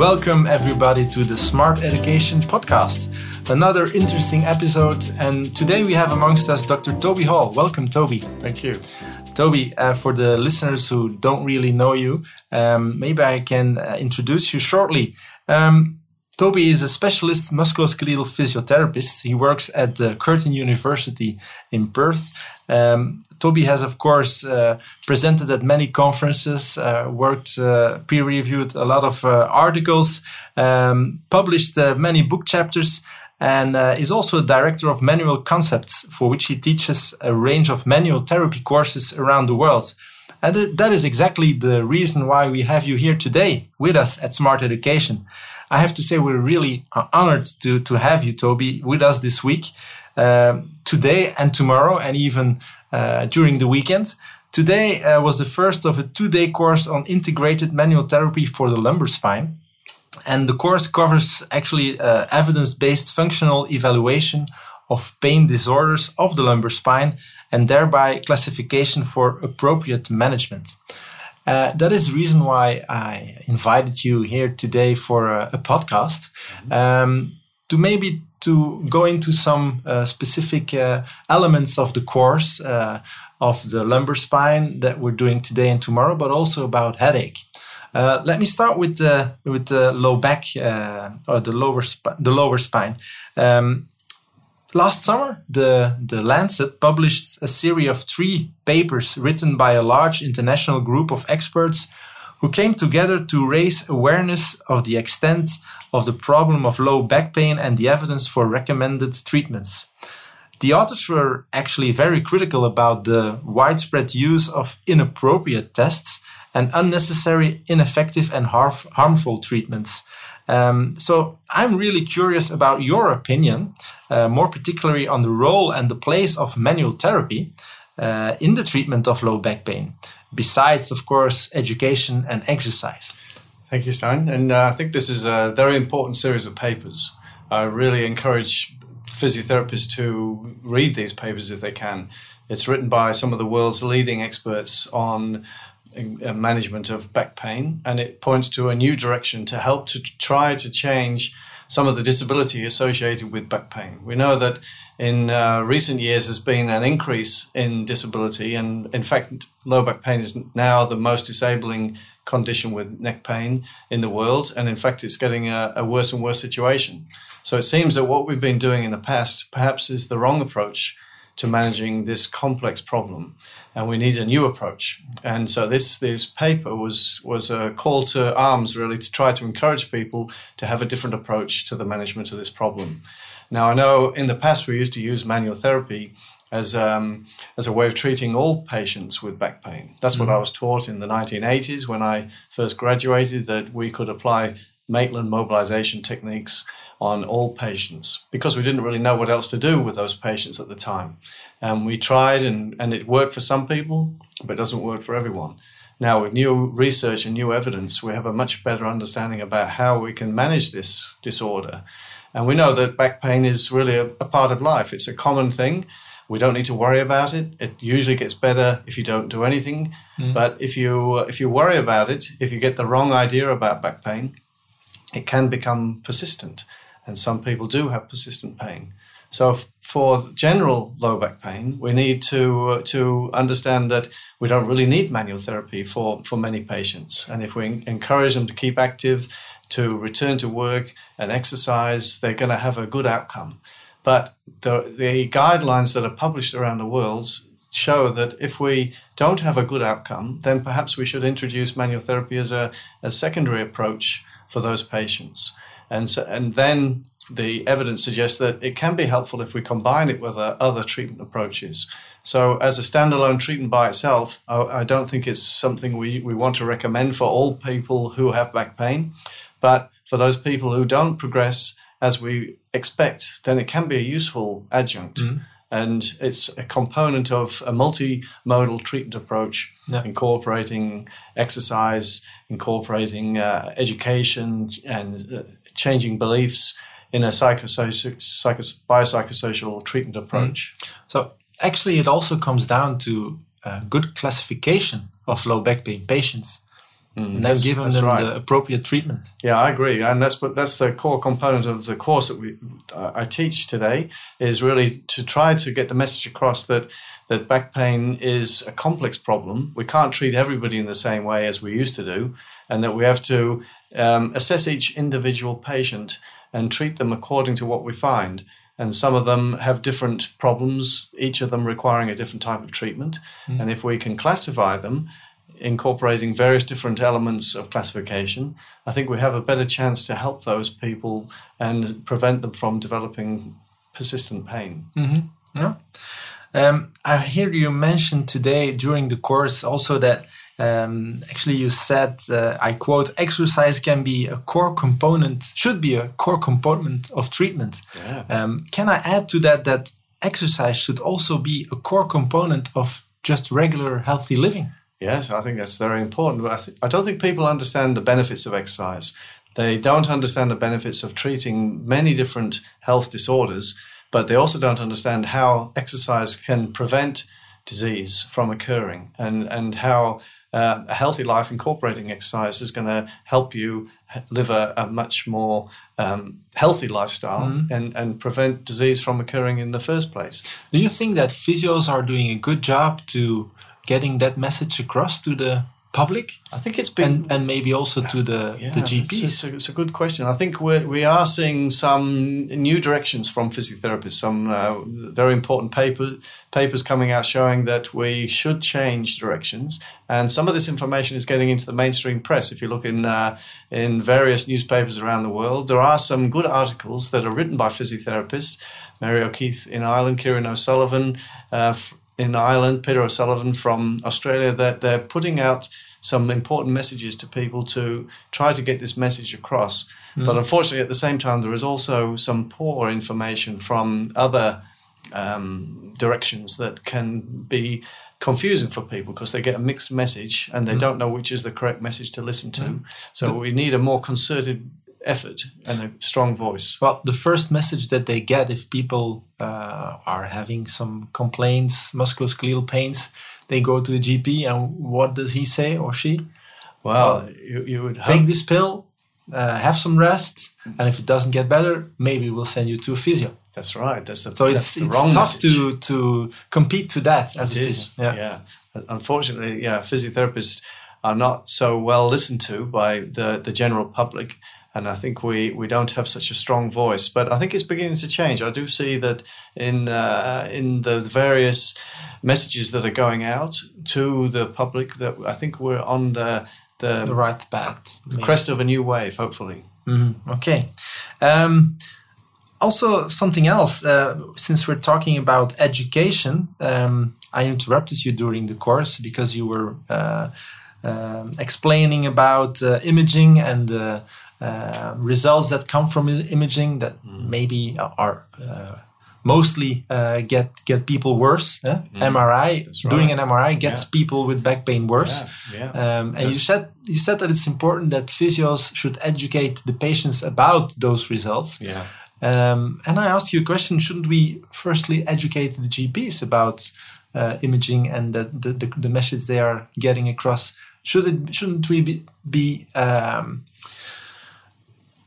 Welcome, everybody, to the Smart Education Podcast. Another interesting episode, and today we have amongst us Dr. Toby Hall. Welcome, Toby. Thank you. Toby, uh, for the listeners who don't really know you, um, maybe I can uh, introduce you shortly. Um, Toby is a specialist musculoskeletal physiotherapist. He works at the Curtin University in Perth. Um, Toby has, of course, uh, presented at many conferences, uh, worked, uh, peer reviewed a lot of uh, articles, um, published uh, many book chapters, and is also a director of manual concepts, for which he teaches a range of manual therapy courses around the world. And th that is exactly the reason why we have you here today with us at Smart Education. I have to say we're really honored to, to have you, Toby, with us this week, uh, today and tomorrow, and even during the weekend. Today uh, was the first of a two-day course on integrated manual therapy for the lumbar spine. And the course covers actually uh, evidence-based functional evaluation of pain disorders of the lumbar spine and thereby classification for appropriate management. Uh, that is the reason why I invited you here today for a, a podcast um, to maybe to go into some uh, specific uh, elements of the course uh, of the lumbar spine that we're doing today and tomorrow, but also about headache. Uh, let me start with the with the low back uh, or the lower the lower spine. Um, Last summer, the, the Lancet published a series of three papers written by a large international group of experts who came together to raise awareness of the extent of the problem of low back pain and the evidence for recommended treatments. The authors were actually very critical about the widespread use of inappropriate tests and unnecessary, ineffective, and harmful treatments. Um, so I'm really curious about your opinion, uh, more particularly on the role and the place of manual therapy uh, in the treatment of low back pain, besides, of course, education and exercise. Thank you, Stein. And uh, I think this is a very important series of papers. I really encourage physiotherapists to read these papers if they can. It's written by some of the world's leading experts on uh, management of back pain, and it points to a new direction to help to try to change some of the disability associated with back pain. We know that in uh, recent years there's been an increase in disability, and in fact, low back pain is now the most disabling condition with neck pain in the world, and in fact, it's getting a, a worse and worse situation. So it seems that what we've been doing in the past perhaps is the wrong approach to managing this complex problem and we need a new approach. And so this this paper was was a call to arms really to try to encourage people to have a different approach to the management of this problem. Now I know in the past we used to use manual therapy as um, as a way of treating all patients with back pain. That's mm-hmm. what I was taught in the 1980s when I first graduated that we could apply Maitland mobilization techniques on all patients because we didn't really know what else to do with those patients at the time. And we tried, and, and it worked for some people, but it doesn't work for everyone. Now, with new research and new evidence, we have a much better understanding about how we can manage this disorder. And we know that back pain is really a, a part of life, it's a common thing. We don't need to worry about it. It usually gets better if you don't do anything. Mm. But if you if you worry about it, if you get the wrong idea about back pain, it can become persistent and some people do have persistent pain. So for general low back pain, we need to uh, to understand that we don't really need manual therapy for, for many patients. And if we encourage them to keep active, to return to work and exercise, they're going to have a good outcome. But the, the guidelines that are published around the world show that if we don't have a good outcome, then perhaps we should introduce manual therapy as a, a secondary approach for those patients. And so, and then the evidence suggests that it can be helpful if we combine it with uh, other treatment approaches. So, as a standalone treatment by itself, I, I, don't think it's something we, we want to recommend for all people who have back pain. But for those people who don't progress as we expect, then it can be a useful adjunct. Mm-hmm. And it's a component of a multimodal treatment approach, yeah. incorporating exercise, incorporating uh, education, and uh, changing beliefs in a psychosocial, psychos- biopsychosocial treatment approach. Mm. So actually, it also comes down to a good classification of low back pain patients. mm, and then give them right. the appropriate treatment. Yeah, I agree, and that's that's the core component of the course that we uh, I teach today is really to try to get the message across that that back pain is a complex problem. We can't treat everybody in the same way as we used to do, and that we have to um, assess each individual patient and treat them according to what we find and some of them have different problems, each of them requiring a different type of treatment. Mm. And if we can classify them, incorporating various different elements of classification, I think we have a better chance to help those people and prevent them from developing persistent pain. Mm-hmm. Yeah. Um, I hear you mention today during the course also that um, actually, you said, uh, I quote, exercise can be a core component, should be a core component of treatment. Yeah. Um, can I add to that that exercise should also be a core component of just regular healthy living? Yes, I think that's very important. But I, th- I don't think people understand the benefits of exercise. They don't understand the benefits of treating many different health disorders, but they also don't understand how exercise can prevent disease from occurring and, and how uh, a healthy life incorporating exercise is going to help you live a, a much more um, healthy lifestyle mm-hmm. and, and prevent disease from occurring in the first place. Do you think that physios are doing a good job to getting that message across to the public? I think it's been and, and maybe also to the yeah, the GPs. It's a, it's a, good question. I think we we are seeing some new directions from physiotherapists. Some uh, very important paper papers coming out showing that we should change directions, and some of this information is getting into the mainstream press. If you look in uh, in various newspapers around the world, there are some good articles that are written by physiotherapists. Mary O'Keeffe in Ireland, Kieran O'Sullivan. Uh, in Ireland, Peter O'Sullivan from Australia, that they're putting out some important messages to people to try to get this message across. Mm. But unfortunately, at the same time, there is also some poor information from other um, directions that can be confusing for people because they get a mixed message and they mm. don't know which is the correct message to listen to. Mm. So the, we need a more concerted effort and a strong voice. Well, the first message that they get if people uh, are having some complaints, musculoskeletal pains, they go to the GP, and what does he say or she? Well, well you, you would take this pill, uh, have some rest, and if it doesn't get better, maybe we'll send you to a physio. That's right. That's a, so it's, it's tough message. to to compete to that as it a physio. Yeah. yeah. Unfortunately, yeah, physiotherapists are not so well listened to by the the general public and I think we, we don't have such a strong voice. But I think it's beginning to change. I do see that in uh, in the various messages that are going out to the public that I think we're on the the, the right path, the crest of a new wave, hopefully. Mm-hmm. Okay. Um, also, something else. Uh, since we're talking about education, um, I interrupted you during the course because you were uh, uh, explaining about uh, imaging and uh, uh, results that come from imaging that mm. maybe are uh, mostly uh, get get people worse. Eh? Mm. MRI right. doing an MRI gets yeah. people with back pain worse. Yeah. Yeah. Um, and you said you said that it's important that physios should educate the patients about those results. Yeah. Um, and I asked you a question: Shouldn't we firstly educate the GPs about uh, imaging and the, the, the, the, message they are getting across? Should it shouldn't we be, be um,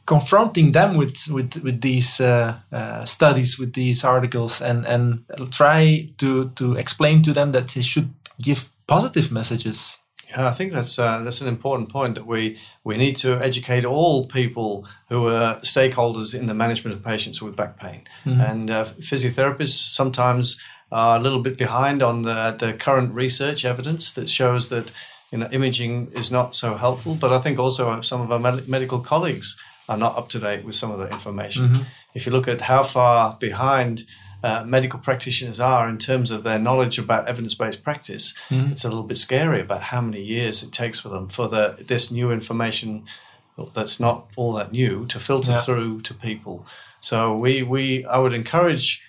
confronting them with with with these uh, uh, studies, with these articles, and and try to to explain to them that they should give positive messages. Yeah, I think that's uh, that's an important point that we we need to educate all people who are stakeholders in the management of patients with back pain, mm-hmm. and uh, physiotherapists sometimes are a little bit behind on the the current research evidence that shows that you know imaging is not so helpful. But I think also some of our med- medical colleagues are not up to date with some of the information. Mm-hmm. If you look at how far behind uh, medical practitioners are in terms of their knowledge about evidence-based practice, mm-hmm. it's a little bit scary about how many years it takes for them for the this new information that's not all that new to filter yeah. through to people. So we we I would encourage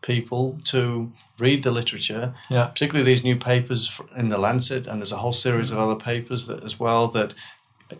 people to read the literature, yeah. particularly these new papers in the Lancet, and there's a whole series of other papers that as well that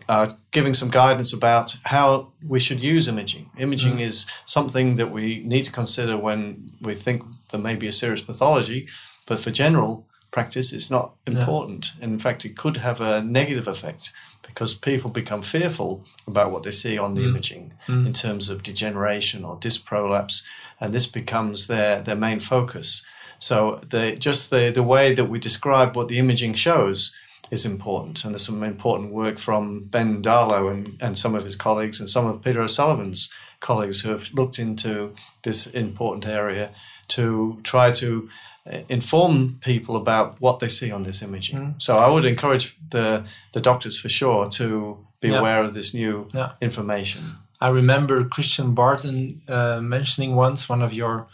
uh, giving some guidance about how we should use imaging. Imaging mm. is something that we need to consider when we think there may be a serious pathology, but for general practice, it's not important. Yeah. In fact, it could have a negative effect because people become fearful about what they see on the mm. imaging mm. in terms of degeneration or disc prolapse, and this becomes their, their main focus. So the, just the, the way that we describe what the imaging shows is important. And there's some important work from Ben Darlow and, and some of his colleagues and some of Peter O'Sullivan's colleagues who have looked into this important area to try to uh, inform people about what they see on this imaging. Mm. So I would encourage the, the doctors for sure to be yeah. aware of this new yeah. information. I remember Christian Barton uh, mentioning once, one of your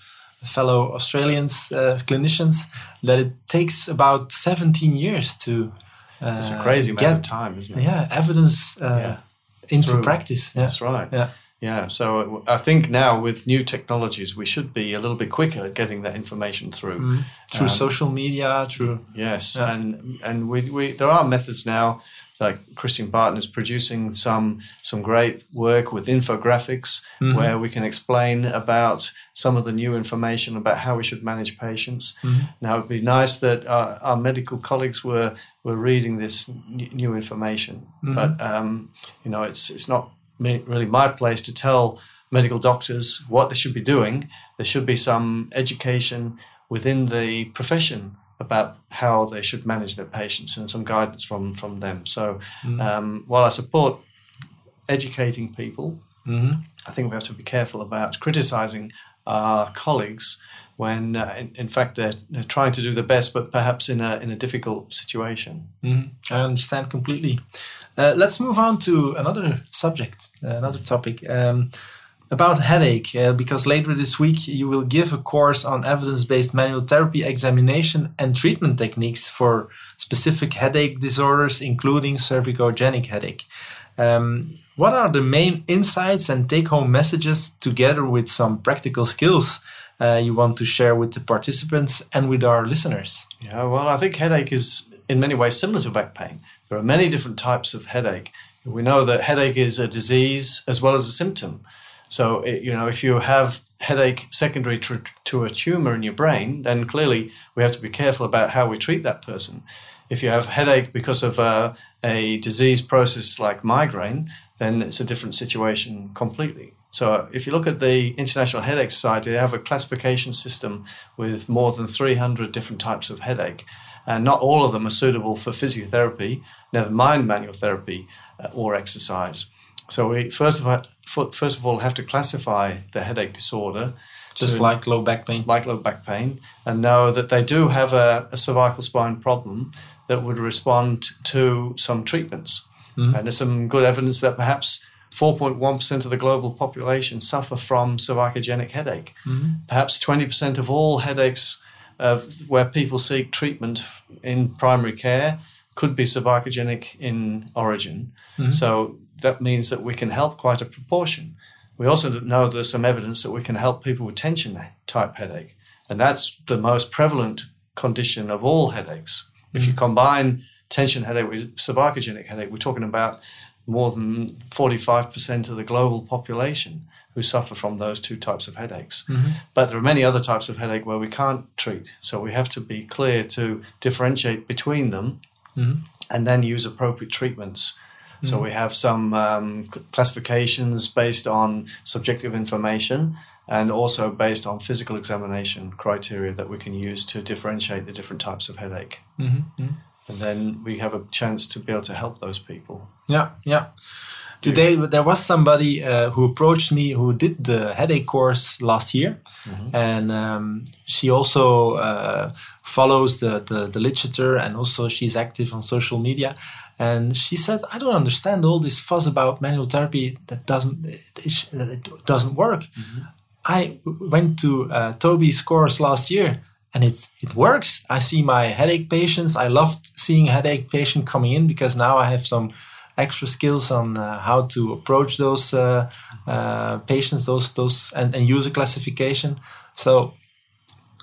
fellow Australians uh, clinicians, that it takes about 17 years to uh, it's a crazy amount get, of time, isn't it? Yeah, evidence uh, yeah. into Through, practice. Yeah. That's right. Yeah. Yeah, so I think now with new technologies, we should be a little bit quicker at getting that information through. Mm. Through um, social media, through yes, yeah. and and we, we there are methods now like Christian Barton is producing some some great work with infographics mm-hmm. where we can explain about some of the new information about how we should manage patients. Mm-hmm. Now it'd be nice that uh, our medical colleagues were were reading this n- new information, mm-hmm. but um, you know it's it's not me, really my place to tell medical doctors what they should be doing. There should be some education within the profession about how they should manage their patients and some guidance from from them. So mm-hmm. um, while I support educating people, mm-hmm. I think we have to be careful about criticizing our colleagues when uh, in, in, fact they're, they're, trying to do their best, but perhaps in a in a difficult situation. Mm-hmm. I understand completely. Uh, let's move on to another subject, uh, another topic. Um, about headache, uh, because later this week you will give a course on evidence based manual therapy examination and treatment techniques for specific headache disorders, including cervicogenic headache. Um, what are the main insights and take home messages, together with some practical skills, uh, you want to share with the participants and with our listeners? Yeah, well, I think headache is in many ways similar to back pain. There are many different types of headache. We know that headache is a disease as well as a symptom. So, it, you know, if you have headache secondary to, to a tumor in your brain, then clearly we have to be careful about how we treat that person. If you have headache because of a, a disease process like migraine, then it's a different situation completely. So, if you look at the International Headache Society, they have a classification system with more than 300 different types of headache. And not all of them are suitable for physiotherapy, never mind manual therapy uh, or exercise. So we first of all first of all have to classify the headache disorder, just to, like low back pain, like low back pain, and know that they do have a, a cervical spine problem that would respond to some treatments. Mm-hmm. And there's some good evidence that perhaps 4.1% of the global population suffer from cervicogenic headache. Mm-hmm. Perhaps 20% of all headaches uh, where people seek treatment in primary care could be cervicogenic in origin. Mm-hmm. So that means that we can help quite a proportion. We also know there's some evidence that we can help people with tension type headache. And that's the most prevalent condition of all headaches. Mm-hmm. If you mm. combine tension headache with cervicogenic headache, we're talking about more than 45% of the global population who suffer from those two types of headaches. Mm-hmm. But there are many other types of headache where we can't treat. So we have to be clear to differentiate between them mm-hmm. and then use appropriate treatments so we have some um, classifications based on subjective information and also based on physical examination criteria that we can use to differentiate the different types of headache. Mm-hmm. mm-hmm. And then we have a chance to be able to help those people. Yeah, yeah. Today there was somebody uh, who approached me who did the headache course last year, mm-hmm. and um, she also uh, follows the, the, the literature and also she's active on social media. And she said, I don't understand all this fuss about manual therapy that doesn't that it doesn't work. Mm-hmm. I went to uh, Toby's course last year and it's it works. I see my headache patients. I loved seeing a headache patient coming in because now I have some extra skills on uh, how to approach those uh, uh, patients, those those and, and use a classification. So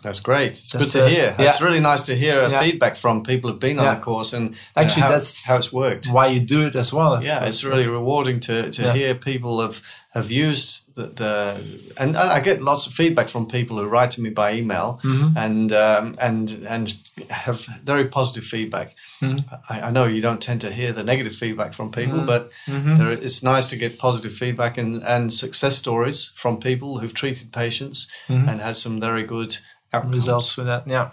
That's great. It's that's good to uh, hear. Yeah. It's really nice to hear yeah. feedback from people who've been on the course and actually how, that's how it's worked. Why you do it as well. Yeah, it's really rewarding to to hear people have have used the, the and, I get lots of feedback from people who write to me by email mm-hmm. and um, and and have very positive feedback. Mm-hmm. I, I, know you don't tend to hear the negative feedback from people, mm-hmm. but mm-hmm. there, it's nice to get positive feedback and, and success stories from people who've treated patients mm-hmm. and had some very good outcomes. results with that. Yeah.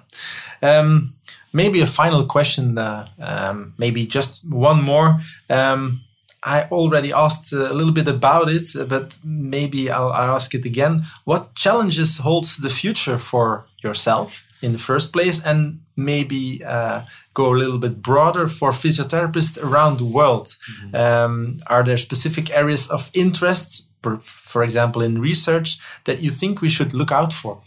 Um, maybe a final question. Uh, um, maybe just one more. Um, I already asked a little bit about it, but maybe I'll, I'll, ask it again. What challenges holds the future for yourself in the first place, and maybe uh, go a little bit broader for physiotherapists around the world? Mm -hmm. um, are there specific areas of interest, for, for example, in research, that you think we should look out for?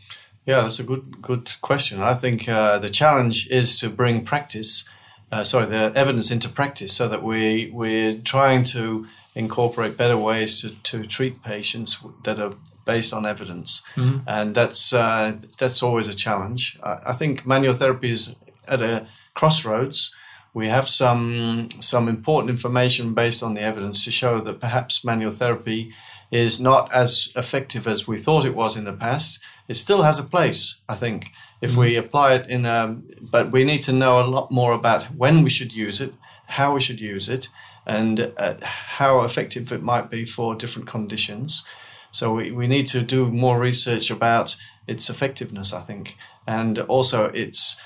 Yeah, that's a good good question. I think uh, the challenge is to bring practice uh, sorry, the evidence into practice so that we, we're trying to incorporate better ways to, to treat patients that are based on evidence. Mm-hmm. And that's, uh, that's always a challenge. I, I think manual therapy is at a crossroads. We have some, some important information based on the evidence to show that perhaps manual therapy is not as effective as we thought it was in the past. It still has a place, I think if mm-hmm. we apply it in a, but we need to know a lot more about when we should use it, how we should use it, and uh, how effective it might be for different conditions. So we, we need to do more research about its effectiveness, I think, and also its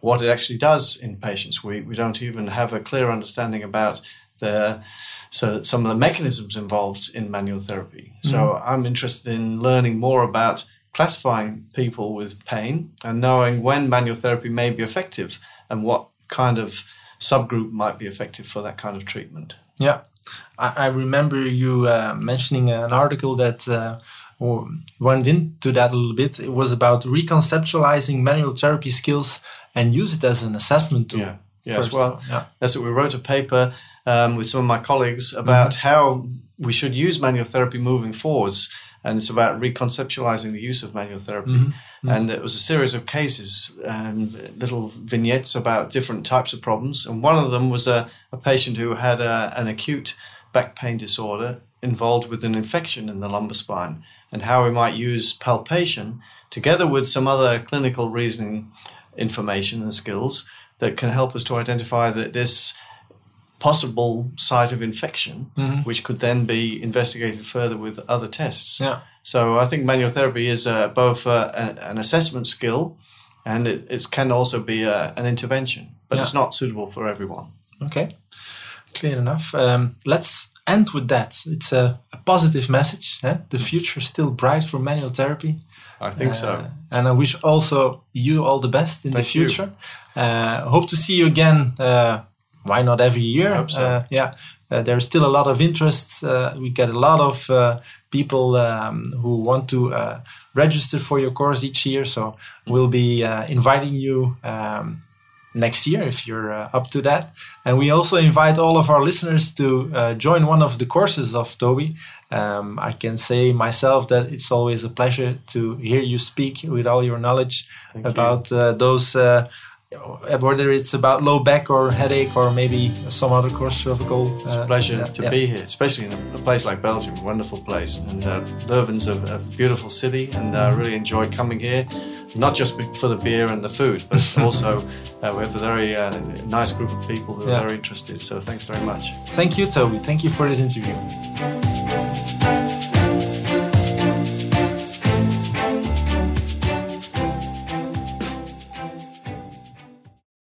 what it actually does in patients. We, we don't even have a clear understanding about the so some of the mechanisms involved in manual therapy. Mm-hmm. So I'm interested in learning more about classifying people with pain and knowing when manual therapy may be effective and what kind of subgroup might be effective for that kind of treatment. Yeah, I, I remember you uh, mentioning an article that uh, went into that a little bit. It was about reconceptualizing manual therapy skills and use it as an assessment tool. Yeah. Yes, well, yeah. that's what we wrote a paper um, with some of my colleagues about mm-hmm. how we should use manual therapy moving forwards and it's about reconceptualizing the use of manual therapy. Mm-hmm. Mm-hmm. And it was a series of cases and little vignettes about different types of problems. And one of them was a, a patient who had a, an acute back pain disorder involved with an infection in the lumbar spine, and how we might use palpation together with some other clinical reasoning information and skills that can help us to identify that this possible site of infection, mm-hmm. which could then be investigated further with other tests. Yeah. So I think manual therapy is uh, both uh, an assessment skill and it, it can also be uh, an intervention, but yeah. it's not suitable for everyone. Okay, clear enough. Um, let's end with that. It's a, a positive message. Eh? The future is still bright for manual therapy. I think so. Uh, and I wish also you all the best in Thank the future. Uh, hope to see you again uh, why not every year? So. Uh, yeah, uh, there's still a lot of interest. Uh, we get a lot of uh, people um, who want to uh, register for your course each year. So we'll be uh, inviting you um, next year if you're up to that. And we also invite all of our listeners to join one of the courses of Toby. Um, I can say myself that it's always a pleasure to hear you speak with all your knowledge Thank about you. those whether it's about low back or headache or maybe some other core cervical. It's a uh, pleasure yeah, to yeah. be here, especially in a place like Belgium, a wonderful place. And uh, Leuven's a, a, beautiful city, and I uh, really enjoy coming here, not just for the beer and the food, but also uh, we have a very uh, nice group of people who are very interested. So thanks very much. Thank you, Toby. Thank you for this interview.